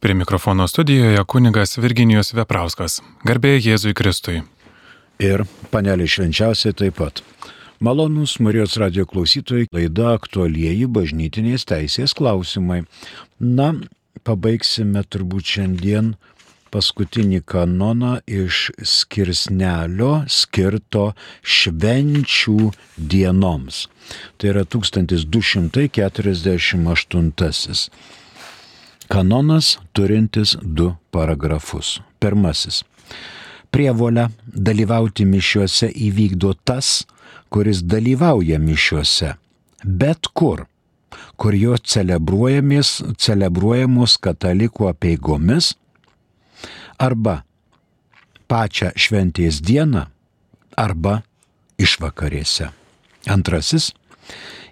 Prie mikrofono studijoje kunigas Virginijus Veprauskas. Garbė Jėzui Kristui. Ir panelė švenčiausiai taip pat. Malonus Marijos radio klausytojai, laida aktualieji bažnytinės teisės klausimai. Na, pabaigsime turbūt šiandien paskutinį kanoną iš skirsnelio skirto švenčių dienoms. Tai yra 1248. Kanonas turintis du paragrafus. Pirmasis. Prievolę dalyvauti mišiuose įvykdo tas, kuris dalyvauja mišiuose. Bet kur, kur jos celebruojamos katalikų apieigomis arba pačią šventės dieną, arba išvakarėse. Antrasis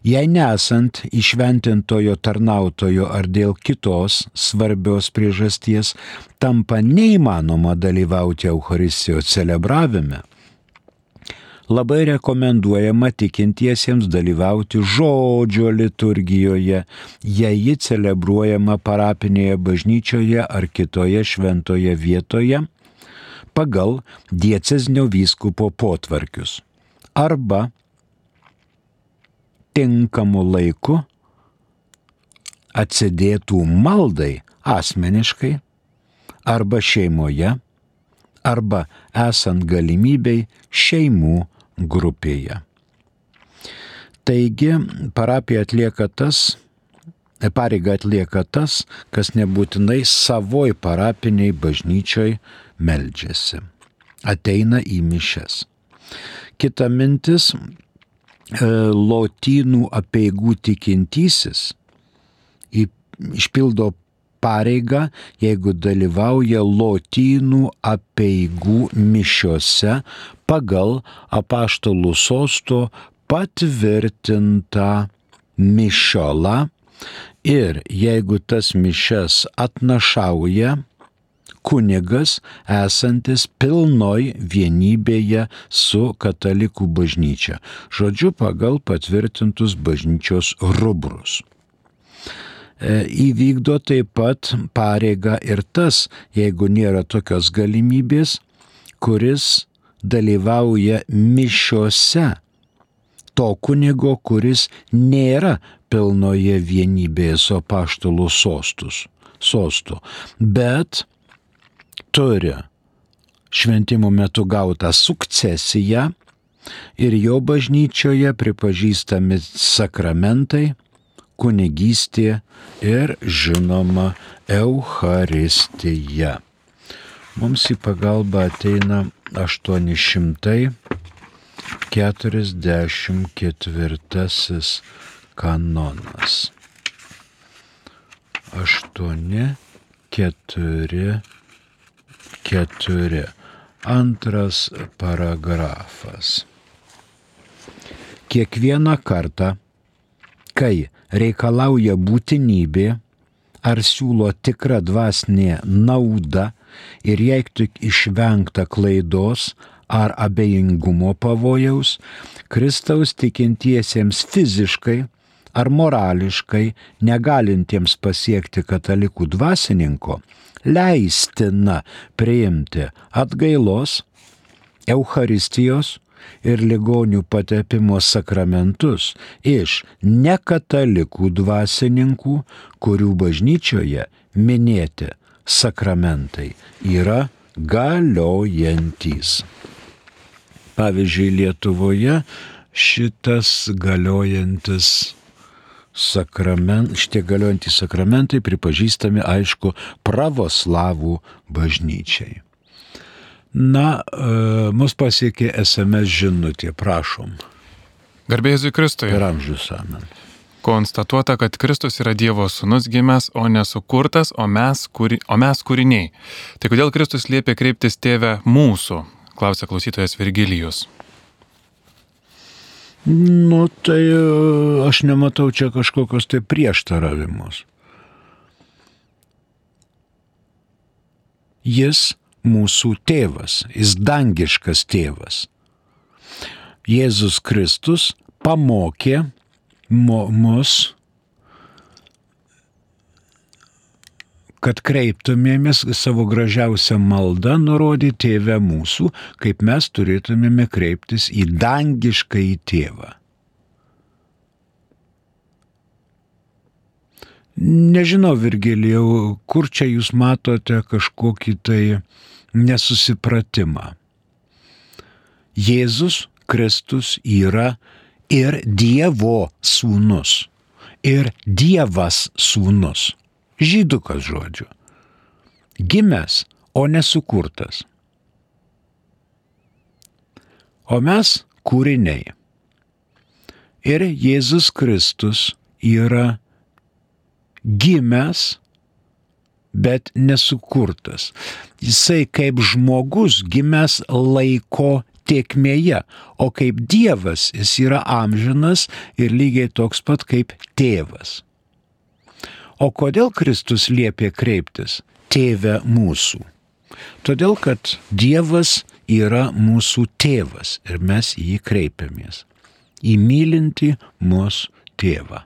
jei nesant išventintojo tarnautojo ar dėl kitos svarbios priežasties tampa neįmanoma dalyvauti Euharistijos celebravime, labai rekomenduojama tikintiesiems dalyvauti žodžio liturgijoje, jei ji celebruojama parapinėje bažnyčioje ar kitoje šventoje vietoje pagal dieceznio vyskupo potvarkius. Arba tinkamu laiku atsidėtų maldai asmeniškai arba šeimoje, arba esant galimybei šeimų grupėje. Taigi parapija atlieka tas, pareiga atlieka tas, kas nebūtinai savoj parapiniai bažnyčioj meldžiasi. Ateina į mišes. Kita mintis lotynų apieigų tikintysis išpildo pareigą, jeigu dalyvauja lotynų apieigų mišiose pagal apaštalų sosto patvirtintą mišiolą. Ir jeigu tas mišes atnašauja kunigas esantis pilnoj vienybėje su katalikų bažnyčia, žodžiu pagal patvirtintus bažnyčios rubrus. E, įvykdo taip pat pareiga ir tas, jeigu nėra tokios galimybės, kuris dalyvauja mišiose to kunigo, kuris nėra pilnoje vienybėje su apaštalų sostus, sostu, bet turi šventimo metu gautą sukcesiją ir jo bažnyčioje pripažįstami sakramentai, kunigystė ir žinoma Euharistija. Mums į pagalbą ateina 844 kanonas. 8, 4, 4. Antras paragrafas. Kiekvieną kartą, kai reikalauja būtinybė ar siūlo tikra dvasinė nauda ir jei tik išvengta klaidos ar abejingumo pavojaus, Kristaus tikintiesiems fiziškai ar morališkai negalintiems pasiekti katalikų dvasininko, leistina priimti atgailos, Eucharistijos ir ligonių patepimo sakramentus iš nekatalikų dvasininkų, kurių bažnyčioje minėti sakramentai yra galiojantys. Pavyzdžiui, Lietuvoje šitas galiojantis sakrament, šitie galiojantys sakramentai pripažįstami, aišku, pravoslavų bažnyčiai. Na, e, mus pasiekė SMS žinutė, prašom. Garbėjai Kristui. Ir amžius amen. Konstatuota, kad Kristus yra Dievo sūnus gimęs, o nesukurtas, o mes, kuri, o mes kūriniai. Tai kodėl Kristus liepia kreiptis tėvę mūsų? Klausia klausytojas Virgilijus. Nu, tai e, aš nematau čia kažkokios tai prieštaravimus. Jis mūsų tėvas, jis dangiškas tėvas. Jėzus Kristus pamokė mus kad kreiptumėmės savo gražiausią maldą nurodyti tėvę mūsų, kaip mes turėtumėme kreiptis į dangišką į tėvą. Nežinau, Virgilijau, kur čia jūs matote kažkokį tai nesusipratimą. Jėzus Kristus yra ir Dievo sūnus, ir Dievas sūnus. Žydukas žodžiu. Gimęs, o nesukurtas. O mes kūriniai. Ir Jėzus Kristus yra gimęs, bet nesukurtas. Jisai kaip žmogus gimęs laiko tiekmėje, o kaip Dievas jis yra amžinas ir lygiai toks pat kaip tėvas. O kodėl Kristus liepė kreiptis tėvę mūsų? Todėl, kad Dievas yra mūsų tėvas ir mes į jį kreipiamės. Įmylinti mūsų tėvą.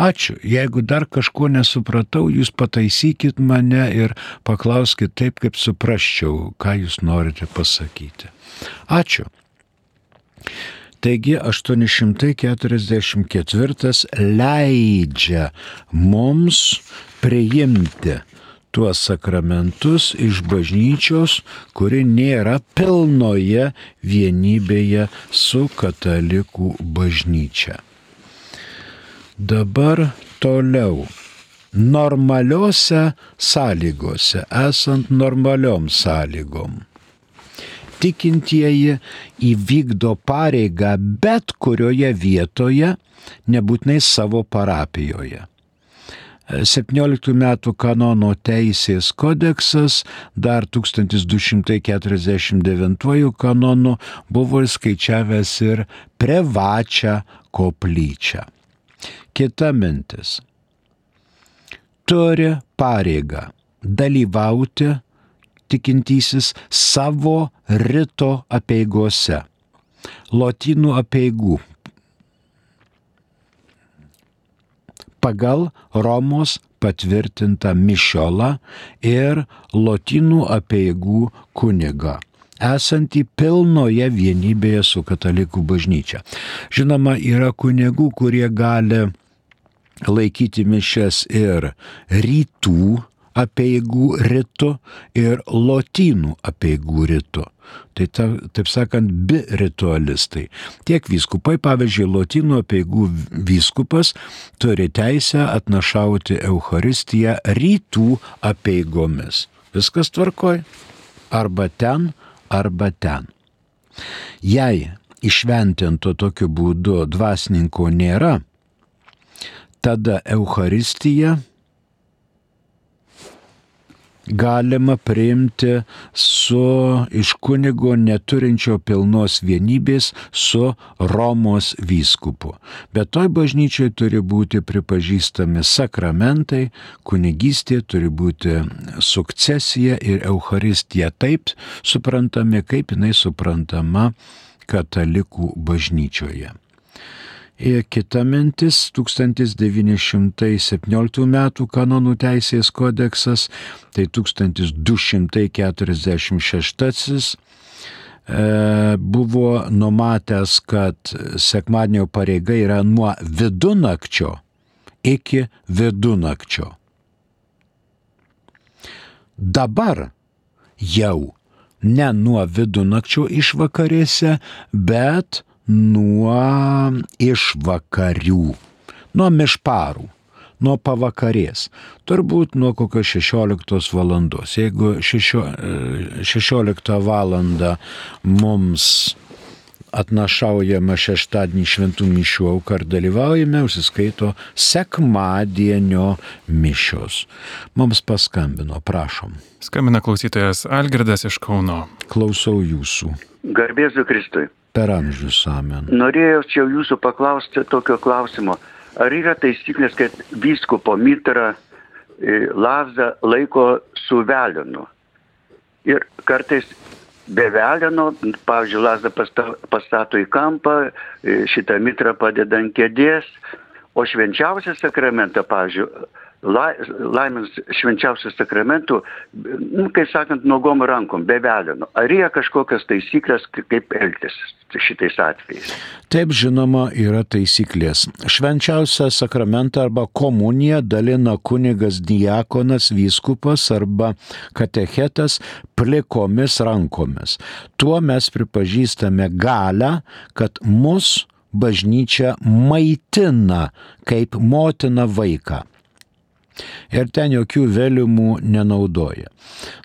Ačiū. Jeigu dar kažko nesupratau, jūs pataisykit mane ir paklauskit taip, kaip suprasčiau, ką jūs norite pasakyti. Ačiū. Taigi 844 leidžia mums priimti tuos sakramentus iš bažnyčios, kuri nėra pilnoje vienybėje su katalikų bažnyčia. Dabar toliau. Normaliuose sąlygose, esant normaliom sąlygom. Tikintieji įvykdo pareigą bet kurioje vietoje, nebūtinai savo parapijoje. 17 metų kanono teisės kodeksas dar 1249 kanonu buvo skaičiavęs ir privačią koplyčią. Kita mintis. Turi pareigą dalyvauti tikintysis savo rito apieigose, lotynų apieigų. Pagal Romos patvirtintą mišiolą ir lotynų apieigų kunigą esantį pilnoje vienybėje su katalikų bažnyčia. Žinoma, yra kunigų, kurie gali laikyti mišes ir rytų apieigų ritu ir lotynų apieigų ritu. Tai ta, taip sakant, bi ritualistai. Tiek vyskupai, pavyzdžiui, lotynų apieigų vyskupas turi teisę atnašauti Euharistiją rytų apieigomis. Viskas tvarkoj. Arba ten, arba ten. Jei išventinto tokiu būdu dvasininko nėra, tada Euharistija galima priimti su iš kunigo neturinčio pilnos vienybės su Romos vyskupu. Bet toj bažnyčiai turi būti pripažįstami sakramentai, kunigystė turi būti sukcesija ir Euharistija taip suprantami, kaip jinai suprantama katalikų bažnyčioje. Ir kita mintis - 1917 m. kanonų teisės kodeksas, tai 1246 e, buvo numatęs, kad sekmadienio pareiga yra nuo vidunakčio iki vidunakčio. Dabar jau ne nuo vidunakčio išvakarėse, bet nuo išvakarių, nuo mišparų, nuo pavakarės, turbūt nuo kokios 16 valandos. Jeigu 16 valandą mums atnašaujama šeštadienį šventų mišių auką ar dalyvaujame, užsiskaito sekmadienio mišios. Mums paskambino, prašom. Skambina klausytojas Algirdas iš Kauno. Klausau jūsų. Garbėsiu Kristui. Per amžius amen. Norėjau jūsų paklausti tokio klausimo. Ar yra taisyklės, kad vyskupo mitrą Lazą laiko su velinu? Ir kartais be velino, pavyzdžiui, Lazą pastato į kampą, šitą mitrą padeda ant kėdės, o švenčiausią sakramentą, pavyzdžiui, la, laimins švenčiausių sakramentų, nu, kaip sakant, nuogom rankom, be velino. Ar yra kažkokios taisyklės, kaip elgtis šitais atvejais? Taip žinoma, yra taisyklės. Švenčiausią sakramentą arba komuniją dalina kunigas diakonas, vyskupas arba katechetas plikomis rankomis. Tuo mes pripažįstame galę, kad mus bažnyčia maitina kaip motina vaiką ir ten jokių vėliumų nenaudoja.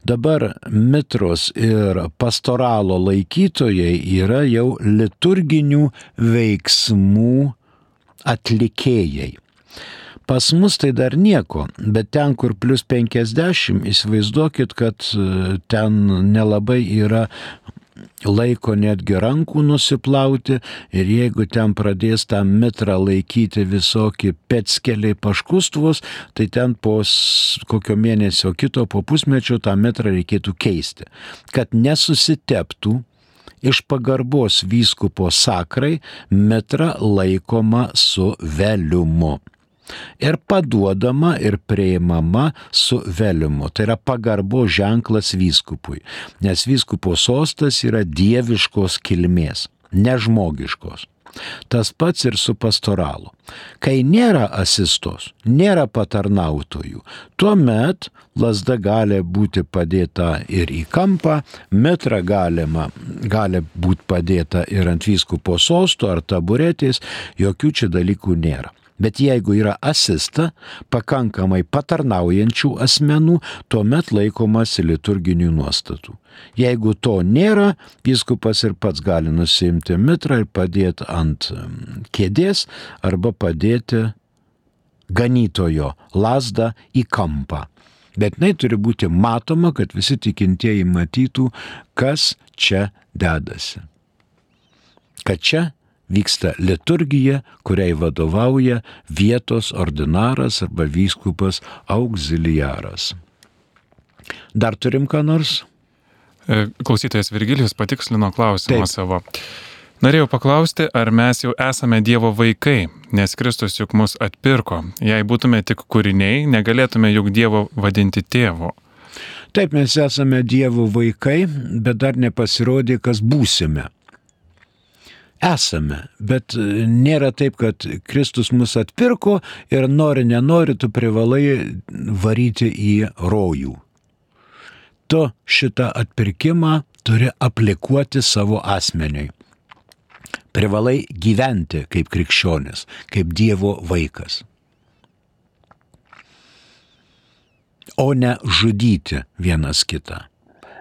Dabar mitros ir pastoralo laikytojai yra jau liturginių veiksmų atlikėjai. Pas mus tai dar nieko, bet ten, kur plus 50, įsivaizduokit, kad ten nelabai yra laiko netgi rankų nusiplauti ir jeigu ten pradės tą mitrą laikyti visokie petskeliai paškustvos, tai ten po kokio mėnesio kito, po pusmečio tą mitrą reikėtų keisti, kad nesusiteptų iš pagarbos vyskupo sakrai metra laikoma su veliumu ir paduodama ir prieimama su veliumu. Tai yra pagarbo ženklas vyskupui, nes vyskupo sostas yra dieviškos kilmės, nežmogiškos. Tas pats ir su pastoralu. Kai nėra asistos, nėra patarnautojų, tuomet lasda gali būti padėta ir į kampą, metra galima, gali būti padėta ir ant vyskupo sosto ar taburetės, jokių čia dalykų nėra. Bet jeigu yra asista, pakankamai patarnaujančių asmenų, tuomet laikomasi liturginių nuostatų. Jeigu to nėra, biskupas ir pats gali nusimti mitrą ir padėti ant kėdės arba padėti ganytojo lasdą į kampą. Bet jinai turi būti matoma, kad visi tikintieji matytų, kas čia dedasi. Kad čia vyksta liturgija, kuriai vadovauja vietos ordinaras arba vyskupas auxiliaras. Dar turim ką nors? E, klausytojas Virgilijus patikslino klausimą Taip. savo. Norėjau paklausti, ar mes jau esame Dievo vaikai, nes Kristus juk mus atpirko. Jei būtume tik kūriniai, negalėtume juk Dievo vadinti tėvu. Taip, mes esame Dievo vaikai, bet dar nepasirodė, kas būsime esame, bet e, nėra taip, kad Kristus mus atpirko ir nori, nenori, tu privalai varyti į rojų. Tu šitą atpirkimą turi aplikuoti savo asmeniui. Privalai gyventi kaip krikščionis, kaip Dievo vaikas. O ne žudyti vienas kitą,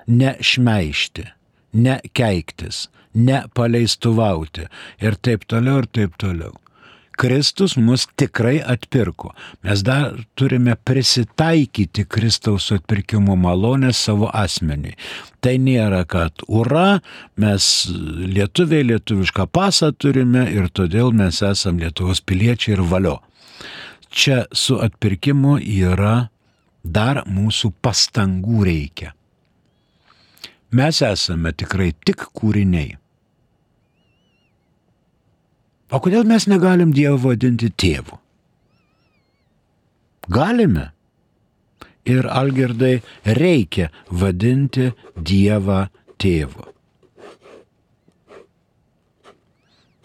ne šmeišti, ne keiktis, nepaleistuvauti ir taip toliau ir taip toliau. Kristus mus tikrai atpirko. Mes dar turime prisitaikyti Kristaus atpirkimo malonę savo asmeniui. Tai nėra, kad ura, mes lietuviai lietuvišką pasą turime ir todėl mes esame Lietuvos piliečiai ir valio. Čia su atpirkimu yra dar mūsų pastangų reikia. Mes esame tikrai tik kūriniai. O kodėl mes negalim Dievo vadinti tėvu? Galime. Ir Algirdai reikia vadinti Dievą tėvu.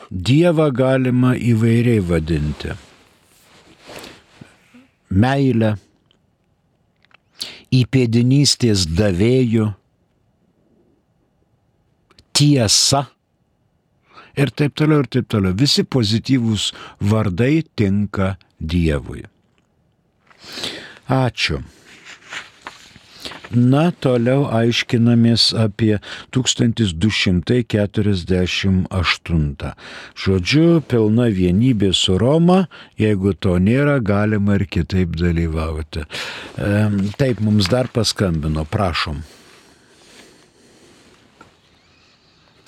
Dievą galima įvairiai vadinti. Meilę, įpėdinystės davėjų, tiesa ir taip toliau, ir taip toliau. Visi pozityvūs vardai tinka Dievui. Ačiū. Na, toliau aiškinamės apie 1248. Žodžiu, pilna vienybė su Roma, jeigu to nėra, galima ir kitaip dalyvauti. Taip, mums dar paskambino, prašom.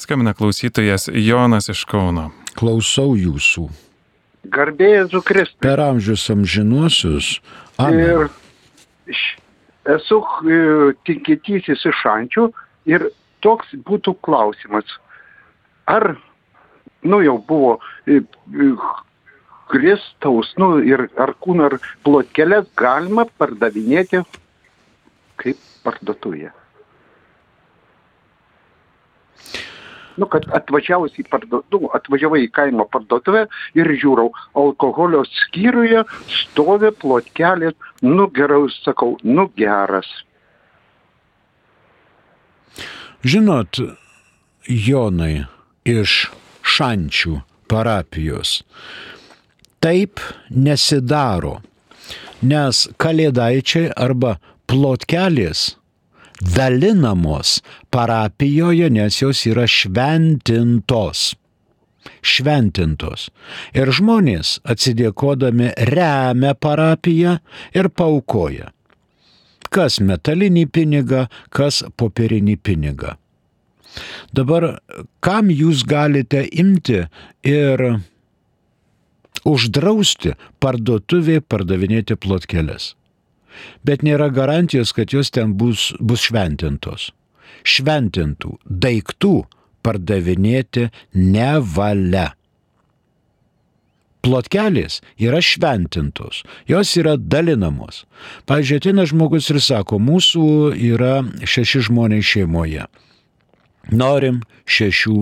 Skambina klausytojas Jonas iš Kauno. Klausau jūsų. Garbėjai Zukristai. Per amžius amžinuosius. Amen. Ir esu e, tikintysis iš ančių ir toks būtų klausimas. Ar, nu jau buvo e, e, Kristaus, nu, ir ar kūną, ar plotkelės galima pardavinėti kaip parduotuvėje. Nu, kad atvažiavus į parduotuvę, nu, atvažiavai į kaimo parduotuvę ir žiūrau, alkoholio skyriuje stovi plotkelis, nu gerai, sakau, nu geras. Žinot, Jonai iš Šančių parapijos taip nesidaro, nes kalėdaičiai arba plotkelis dalinamos parapijoje, nes jos yra šventintos. Šventintos. Ir žmonės atsidėkodami remia parapiją ir paukoja. Kas metalinį pinigą, kas popierinį pinigą. Dabar kam jūs galite imti ir uždrausti parduotuvė pardavinėti plotkelės? Bet nėra garantijos, kad jos ten bus, bus šventintos. Šventintų daiktų pardavinėti nevalia. Plotkelės yra šventintos, jos yra dalinamos. Pavyzdžiui, ateina žmogus ir sako, mūsų yra šeši žmonės šeimoje. Norim šešių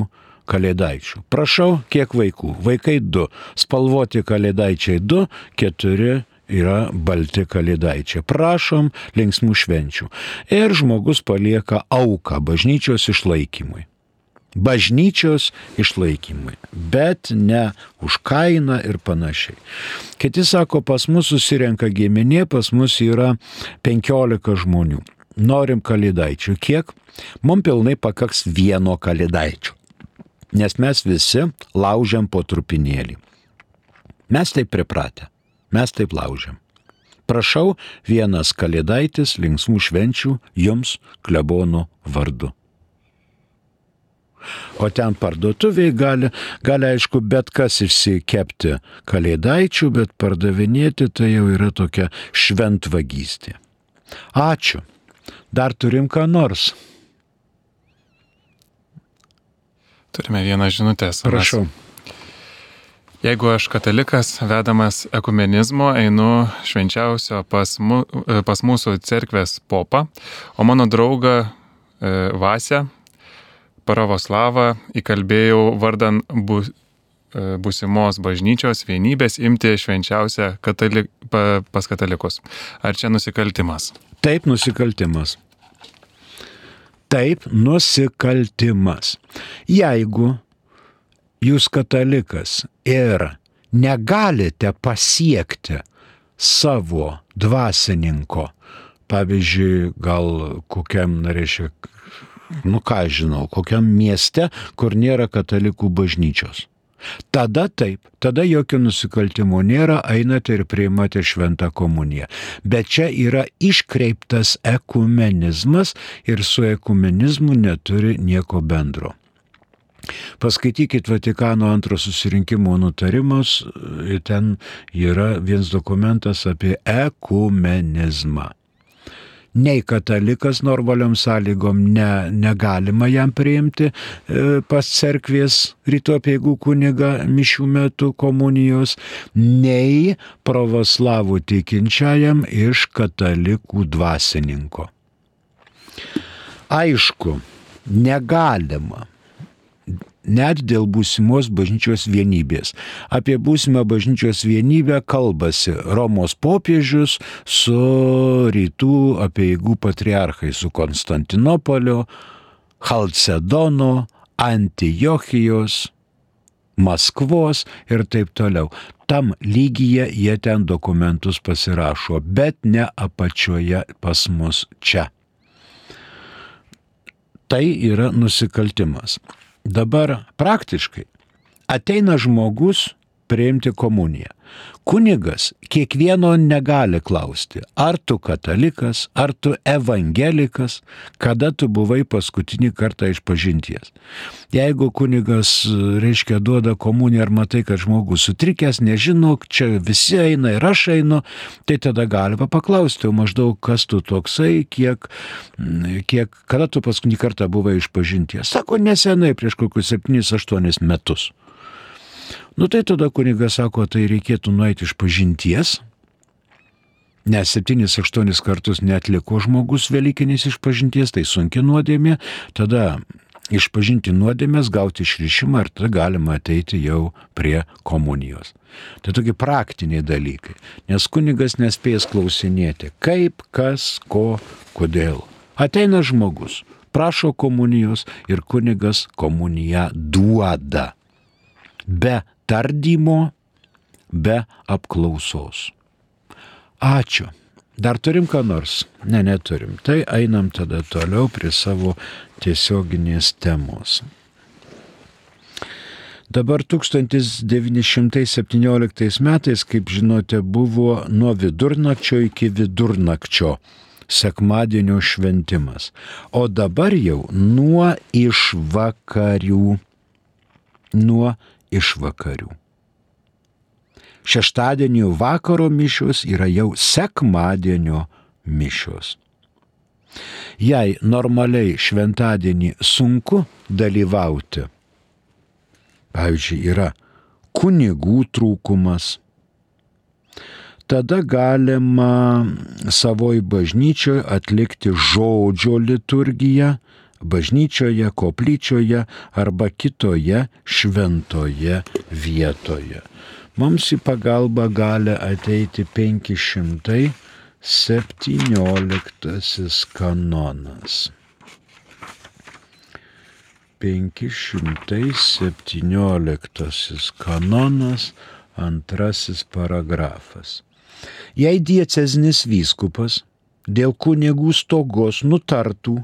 kalėdaičių. Prašau, kiek vaikų? Vaikai du. Spalvoti kalėdaičiai du, keturi yra balti kalėdaičiai. Prašom linksmų švenčių. Ir žmogus palieka auką bažnyčios išlaikymui. Bažnyčios išlaikymui, bet ne už kainą ir panašiai. Kiti sako, pas mus susirenka giminė, pas mus yra 15 žmonių. Norim kalėdaičių. Kiek? Mums pilnai pakaks vieno kalėdaičio. Nes mes visi laužiam po trupinėlį. Mes taip pripratę. Mes taip laužiam. Prašau, vienas kalėdaitis linksmų švenčių jums klebono vardu. O ten parduotuviai gali, gali aišku, bet kas išsikepti kalėdaičių, bet pardavinėti tai jau yra tokia šventvagystė. Ačiū. Dar turim ką nors. Turime vieną žinutę. Prašau. Mes Jeigu aš katalikas, vedamas ekumenizmo, einu švenčiausio pas, mu, pas mūsų cerkvės popą, o mano draugą e, Vasę, Paravoslavą, įkalbėjau vardan bu, e, būsimos bažnyčios vienybės imti švenčiausią katalik, pa, pas katalikus. Ar čia nusikaltimas? Taip, nusikaltimas. Taip, nusikaltimas. Jeigu jūs katalikas ir negalite pasiekti savo dvasininko, pavyzdžiui, gal kokiam, reiškia, nu ką žinau, kokiam mieste, kur nėra katalikų bažnyčios. Tada taip, tada jokio nusikaltimo nėra, einate ir priimate šventą komuniją. Bet čia yra iškreiptas ekumenizmas ir su ekumenizmu neturi nieko bendro. Paskaitykit Vatikano antro susirinkimo nutarimus, ten yra vienas dokumentas apie ekumenizmą. Nei katalikas normaliom sąlygom ne, negalima jam priimti e, pas cerkvės ryto apieigų kuniga mišių metu komunijos, nei pravoslavų tikinčiajam iš katalikų dvasininko. Aišku, negalima net dėl būsimos bažnyčios vienybės. Apie būsimą bažnyčios vienybę kalbasi Romos popiežius su rytų apieigų patriarchai, su Konstantinopolio, Halcedono, Antijochijos, Maskvos ir taip toliau. Tam lygyje jie ten dokumentus pasirašo, bet ne apačioje pas mus čia. Tai yra nusikaltimas. Dabar praktiškai ateina žmogus priimti komuniją. Kunigas kiekvieno negali klausti, ar tu katalikas, ar tu evangelikas, kada tu buvai paskutinį kartą iš pažinties. Jeigu kunigas, reiškia, duoda komuniją ar matai, kad žmogus sutrikęs, nežino, čia visi eina ir aš einu, tai tada galima paklausti, maždaug kas tu toksai, kiek, kiek, kada tu paskutinį kartą buvai iš pažinties. Sako, nesenai, prieš kokius 7-8 metus. Nu tai tada kunigas sako, tai reikėtų nueiti iš pažinties, nes 7-8 kartus netliko žmogus Velykinis iš pažinties, tai sunki nuodėmė, tada išpažinti nuodėmės, gauti išrišimą ir tada galima ateiti jau prie komunijos. Tai tokie praktiniai dalykai, nes kunigas nespės klausinėti, kaip, kas, ko, kodėl. Ateina žmogus, prašo komunijos ir kunigas komuniją duoda. Be tardymo, be apklausos. Ačiū. Dar turim ką nors? Ne, neturim. Tai einam tada toliau prie savo tiesioginės temos. Dabar 1917 metais, kaip žinote, buvo nuo vidurnakčio iki vidurnakčio sekmadienio šventimas. O dabar jau nuo išvakarių. Nuo išvakarių. Šeštadienio vakaro mišios yra jau sekmadienio mišios. Jei normaliai šventadienį sunku dalyvauti, pavyzdžiui, yra kunigų trūkumas, tada galima savoj bažnyčioje atlikti žodžio liturgiją, bažnyčioje, koplyčioje arba kitoje šventoje vietoje. Mums į pagalbą gali ateiti 517 kanonas. 517 kanonas, antrasis paragrafas. Jei dieceznis vyskupas dėl kunigų stogos nutartų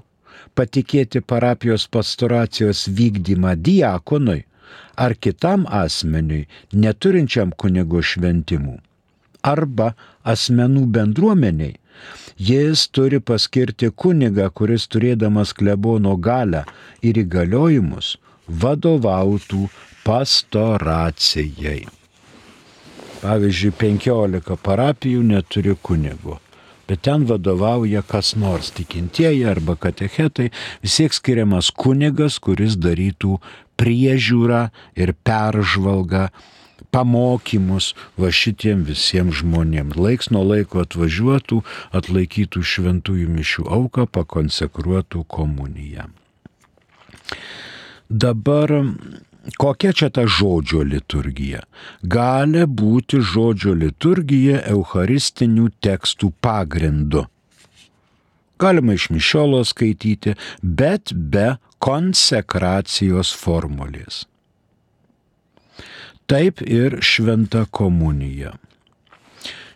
patikėti parapijos pastoracijos vykdymą diakonui, ar kitam asmeniui neturinčiam kunigo šventimų. Arba asmenų bendruomeniai, jis turi paskirti kunigą, kuris turėdamas klebono galę ir įgaliojimus vadovautų pastoracijai. Pavyzdžiui, 15 parapijų neturi kunigo bet ten vadovauja kas nors tikintieji arba katechetai, vis tiek skiriamas kunigas, kuris darytų priežiūrą ir peržvalgą, pamokymus va šitiem visiems žmonėms. Laiks nuo laiko atvažiuotų, atlaikytų šventųjų mišių auką, pakonsekruotų komuniją. Dabar kokia čia ta žodžio liturgija? Gali būti žodžio liturgija eucharistinių tekstų pagrindu. Galima iš mišiolo skaityti, bet be konsekracijos formulės. Taip ir šventa komunija.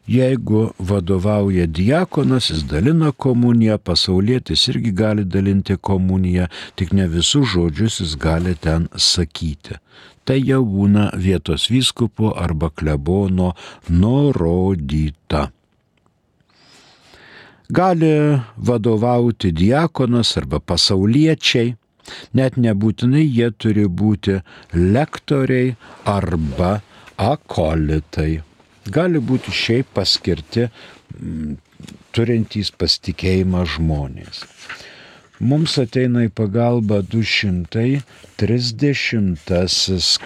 Jeigu vadovauja diakonas, jis dalina komuniją, pasaulietis irgi gali dalinti komuniją, tik ne visus žodžius jis gali ten sakyti. Tai jau būna vietos vyskupo arba klebono nurodyta gali vadovauti diakonas arba pasauliečiai, net nebūtinai jie turi būti lektoriai arba akolitai. Gali būti šiaip paskirti turintys pasitikėjimą žmonės. Mums ateina į pagalbą 230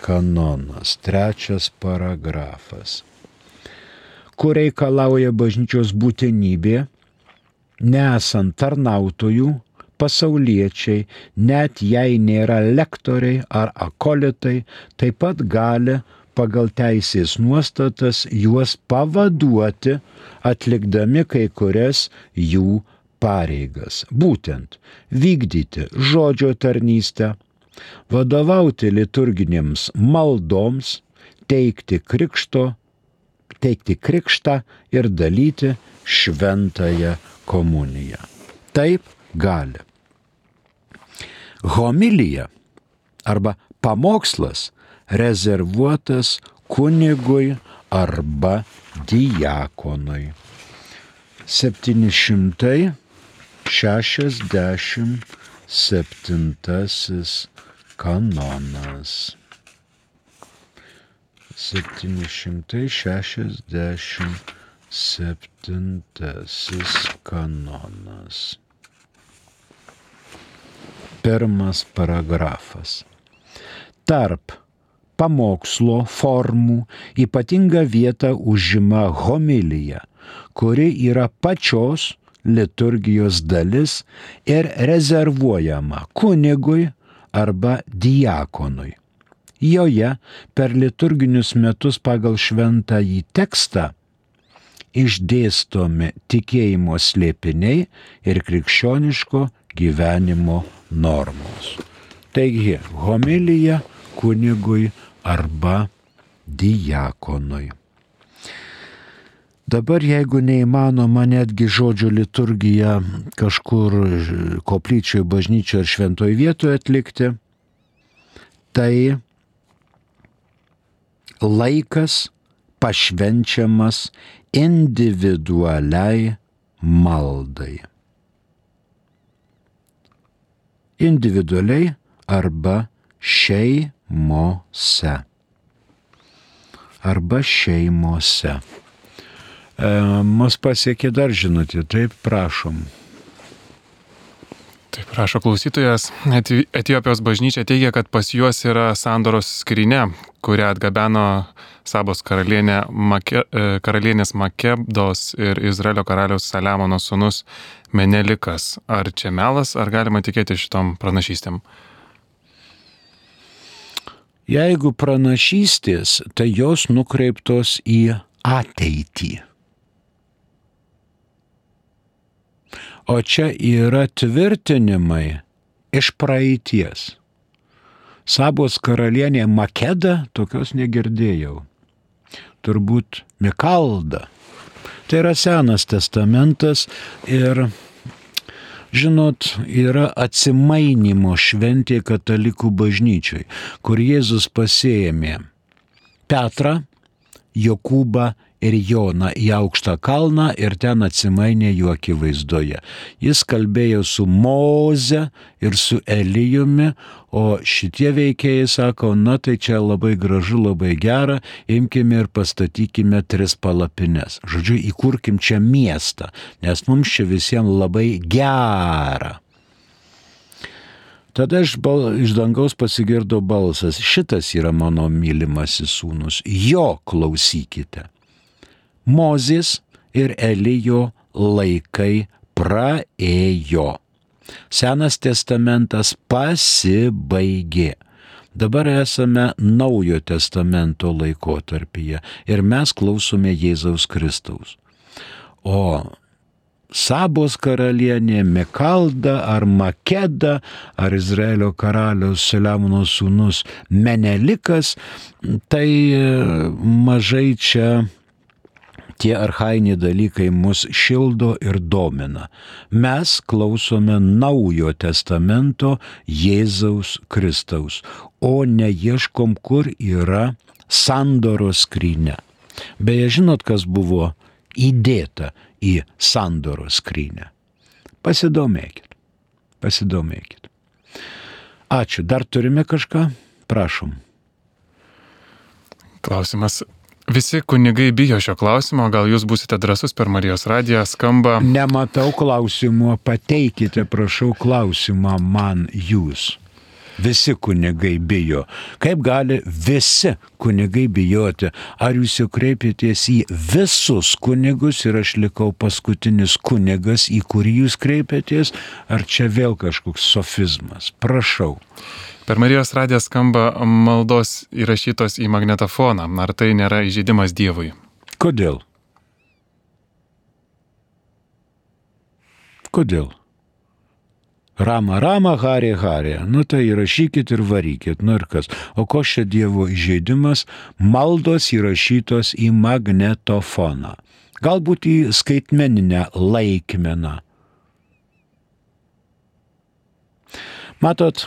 kanonas, trečias paragrafas, kur reikalauja bažnyčios būtinybė, nesant tarnautojų, pasauliečiai, net jei nėra lektoriai ar akolitai, taip pat gali pagal teisės nuostatas juos pavaduoti, atlikdami kai kurias jų pareigas. Būtent vykdyti žodžio tarnystę, vadovauti liturginėms maldoms, teikti krikšto, teikti krikštą ir dalyti šventąją komuniją. Taip gali. Homilija arba pamokslas rezervuotas kunigui arba diakonui. 767 kanonas. 767 kanonas. Pirmas paragrafas. Tarp pamokslo formų ypatingą vietą užima homilija, kuri yra pačios liturgijos dalis ir rezervuojama kunigui arba diakonui. Joje per liturginius metus pagal šventąjį tekstą išdėstomi tikėjimo slėpiniai ir krikščioniško gyvenimo normos. Taigi, homilija kunigui arba diakonui. Dabar jeigu neįmanoma netgi žodžio liturgiją kažkur koplyčioje, bažnyčioje ar šventoje vietoje atlikti, tai laikas pašvenčiamas individualiai maldai. Individualiai arba šeimose. Arba šeimose. E, mus pasiekė dar žinutė, taip prašom. Taip, prašo klausytojas, Etijopijos bažnyčia teigia, kad pas juos yra sandoros skrinė, kurią atgabeno Sabos karalienė Make, e, karalienės Makebdos ir Izraelio karaliaus Saliamono sūnus Menelikas. Ar čia melas, ar galima tikėti šitom pranašystėm? Jeigu pranašystės, tai jos nukreiptos į ateitį. O čia yra tvirtinimai iš praeities. Sabos karalienė Makeda, tokios negirdėjau. Turbūt Mikalda. Tai yra senas testamentas ir, žinot, yra atsimainimo šventė katalikų bažnyčiai, kur Jėzus pasėjėmė Petrą, Jokūbą ir Joną į aukštą kalną ir ten atsimainė jų akivaizdoje. Jis kalbėjo su Moze ir su Elijumi, o šitie veikėjai sako, na tai čia labai gražu, labai gera, imkime ir pastatykime tris palapines. Žodžiu, įkurkim čia miestą, nes mums čia visiems labai gera. Tada iš, bal, iš dangaus pasigirdo balsas, šitas yra mano mylimasis sūnus, jo klausykite. Mozės ir Elijo laikai praėjo. Senas testamentas pasibaigė. Dabar esame naujo testamento laikotarpyje ir mes klausome Jėzaus Kristaus. O Sabos karalienė Mekalda ar Makeda ar Izraelio karalius Saliamono sūnus Menelikas, tai mažai čia tie arhainiai dalykai mus šildo ir domina. Mes klausome naujo testamento Jėzaus Kristaus, o neieškom, kur yra sandoros skrynė. Beje, žinot, kas buvo įdėta į sandoros skrynę? Pasidomėkit, pasidomėkit. Ačiū, dar turime kažką? Prašom. Klausimas Visi kunigai bijo šio klausimo, gal jūs busite drasus per Marijos radiją, skamba. Nematau klausimo, pateikite, prašau, klausimą man jūs. Visi kunigai bijo. Kaip gali visi kunigai bijoti? Ar jūs jau kreipėtės į visus kunigus ir aš likau paskutinis kunigas, į kurį jūs kreipėtės, ar čia vėl kažkoks sofizmas? Prašau. Per Marijos radiją skamba maldos įrašytos į magnetofoną. Ar tai nėra įžeidimas Dievui? Kodėl? Kodėl? Rama, rama, harė, harė. Nu tai įrašykit ir varykit. Nu ir kas. O ko šia Dievo įžeidimas? Maldos įrašytos į magnetofoną. Galbūt į skaitmeninę laikmeną. Matot,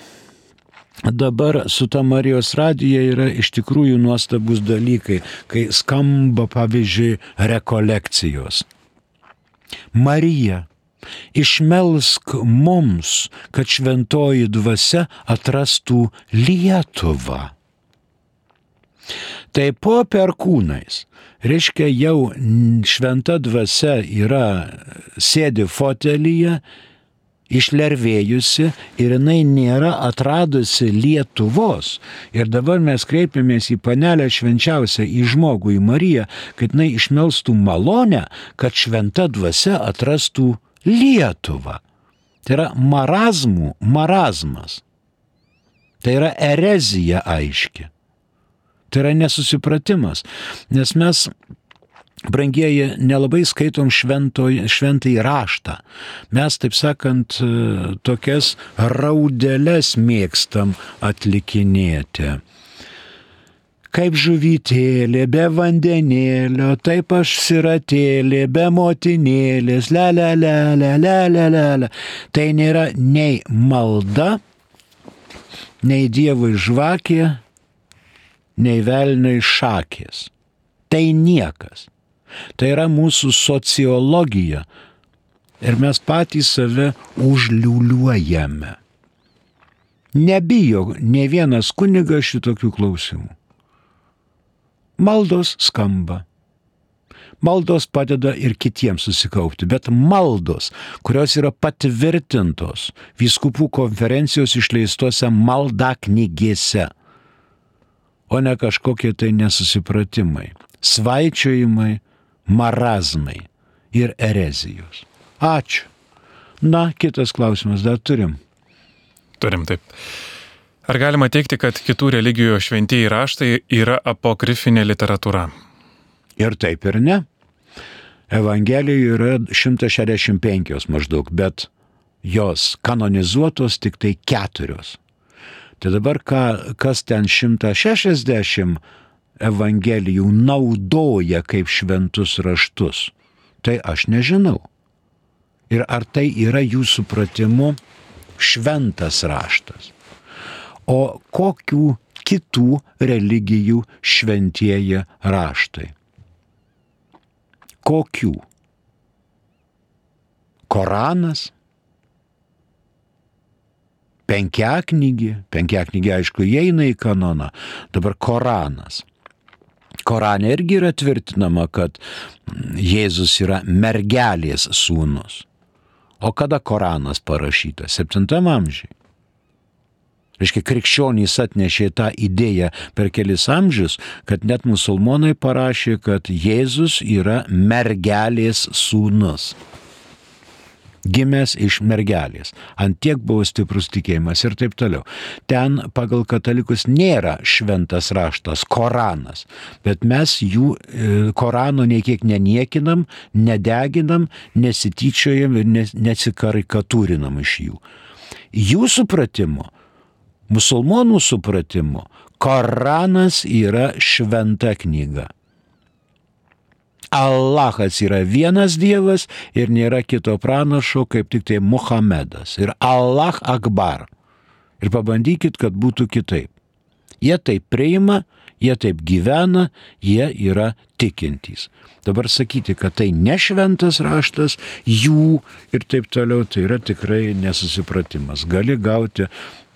dabar su ta Marijos radija yra iš tikrųjų nuostabus dalykai, kai skamba, pavyzdžiui, rekolekcijos. Marija, išmelsk mums, kad šventoji dvasia atrastų Lietuvą. Tai po perkūnais, reiškia jau šventa dvasia yra sėdi fotelyje išlervėjusi ir jinai nėra atradusi Lietuvos. Ir dabar mes kreipiamės į panelę švenčiausią, į žmogų, į Mariją, kad jinai išmelstų malonę, kad šventa dvasia atrastų Lietuvą. Tai yra marazmų marazmas. Tai yra erezija aiški. Tai yra nesusipratimas. Nes mes brangieji, nelabai skaitom šventąjį raštą. Mes, taip sakant, tokias raudelės mėgstam atlikinėti. Kaip žuvytėlė, be vandenėlio, taip aš siratėlė, be motinėlės, le, le, le, le, le, le, le, le. Tai nėra nei malda, nei dievui žvakė, nei velniai šakės. Tai niekas. Tai yra mūsų sociologija. Ir mes patys save užliuliuojame. Nebijo ne vienas kunigas šitokių klausimų. Maldos skamba. Maldos padeda ir kitiems susikaupti, bet maldos, kurios yra patvirtintos vyskupų konferencijos išleistose maldaknygėse, o ne kažkokie tai nesusipratimai, svaičiojimai, marazmai ir erezijos. Ačiū. Na, kitas klausimas dar turim. Turim taip. Ar galima teikti, kad kitų religijų šventieji raštai yra apokrifinė literatūra? Ir taip ir ne. Evangelijų yra 165 maždaug, bet jos kanonizuotos tik tai keturios. Tai dabar ką, kas ten 160 Evangelijų naudoja kaip šventus raštus, tai aš nežinau. Ir ar tai yra jūsų supratimu šventas raštas? O kokių kitų religijų šventieji raštai? Kokių? Koranas? Penkiaknygė, penkiaknygė aišku įeina į kanoną, dabar Koranas. Korane irgi yra tvirtinama, kad Jėzus yra mergelės sūnus. O kada Koranas parašytas? 7 amžiai. Reiškia, krikščionys atnešė tą idėją per kelis amžius, kad net musulmonai parašė, kad Jėzus yra mergelės sūnus gimęs iš mergelės. Antiek buvo stiprus tikėjimas ir taip toliau. Ten pagal katalikus nėra šventas raštas, Koranas, bet mes jų e, Korano nei kiek neniekinam, nedeginam, nesityčiojam ir nesikarikatūrinam iš jų. Jų supratimu, musulmonų supratimu, Koranas yra šventa knyga. Allahas yra vienas Dievas ir nėra kito pranašo kaip tik tai Muhamedas. Ir Allah Akbar. Ir pabandykit, kad būtų kitaip. Jie taip priima, jie taip gyvena, jie yra tikintys. Dabar sakyti, kad tai nešventas raštas, jų ir taip toliau, tai yra tikrai nesusipratimas. Gali gauti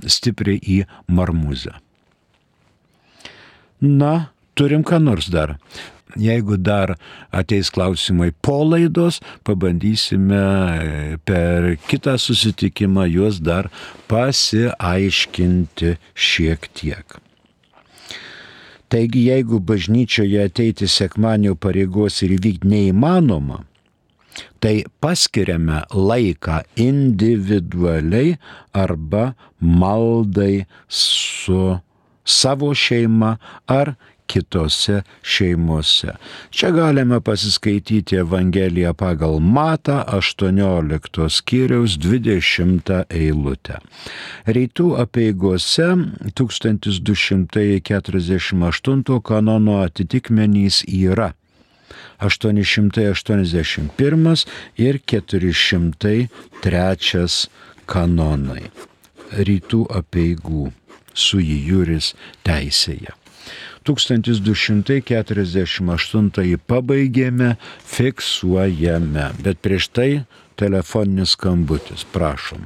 stipriai į marmuzę. Na, turim ką nors dar. Jeigu dar ateis klausimai po laidos, pabandysime e, per kitą susitikimą juos dar pasiaiškinti šiek tiek. Taigi, jeigu bažnyčioje ateiti sekmanio pareigos ir įvykti neįmanoma, tai paskiriame laiką individualiai arba maldai su savo šeima ar kitose šeimose. Čia galime pasiskaityti Evangeliją pagal Mata 18 skyriaus 20 eilutę. Rytų apieigose 1248 kanono atitikmenys yra 881 ir 403 kanonai rytų apieigų su įjuris teisėje. 1248 pabaigėme, fiksuojame, bet prieš tai telefoninis skambutis, prašom.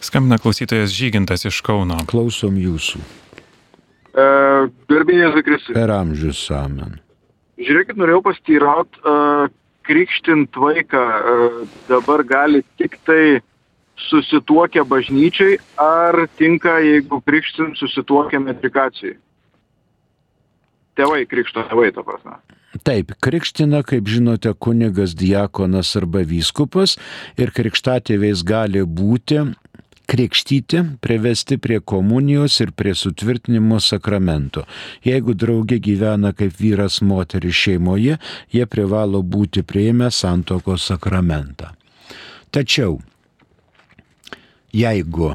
Skambina klausytojas Žygintas iš Kauno. Klausom jūsų. E, Gerbėjai Zakristai. Per amžius amen. Žiūrėkit, norėjau pastyraut, uh, krikštint vaiką uh, dabar gali tik tai susituokę bažnyčiai, ar tinka, jeigu krikštin susituokę metrikacijai? Tėvai, krikšto tėvai, ta prasme. Taip, krikština, kaip žinote, kunigas, diakonas arba vyskupas ir krikštatėviais gali būti krikštyti, privesti prie komunijos ir prie sutvirtinimo sakramento. Jeigu draugė gyvena kaip vyras moteris šeimoje, jie privalo būti prieimę santokos sakramentą. Tačiau, jeigu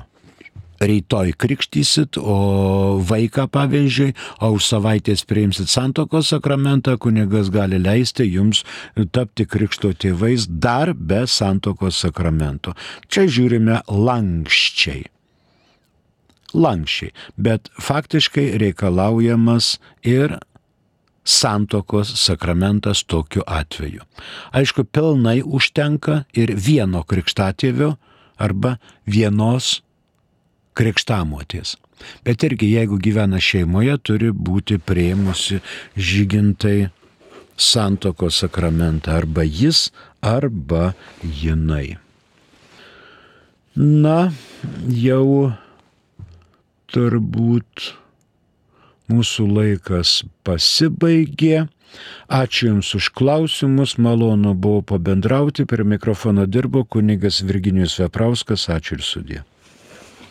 rytoj krikštysit, o vaiką pavyzdžiui, o už savaitės priimsit santokos sakramentą, kunigas gali leisti jums tapti krikšto tėvais dar be santokos sakramento. Čia žiūrime lankščiai. Lankščiai, bet faktiškai reikalaujamas ir santokos sakramentas tokiu atveju. Aišku, pilnai užtenka ir vieno krikštatėvio arba vienos krikštamotės. Bet irgi jeigu gyvena šeimoje, turi būti prieimusi žygintai santoko sakramentą arba jis, arba jinai. Na, jau turbūt mūsų laikas pasibaigė. Ačiū Jums už klausimus, malonu buvo pabendrauti, prie mikrofono dirbo kunigas Virginijus Veprauskas, ačiū ir sudė.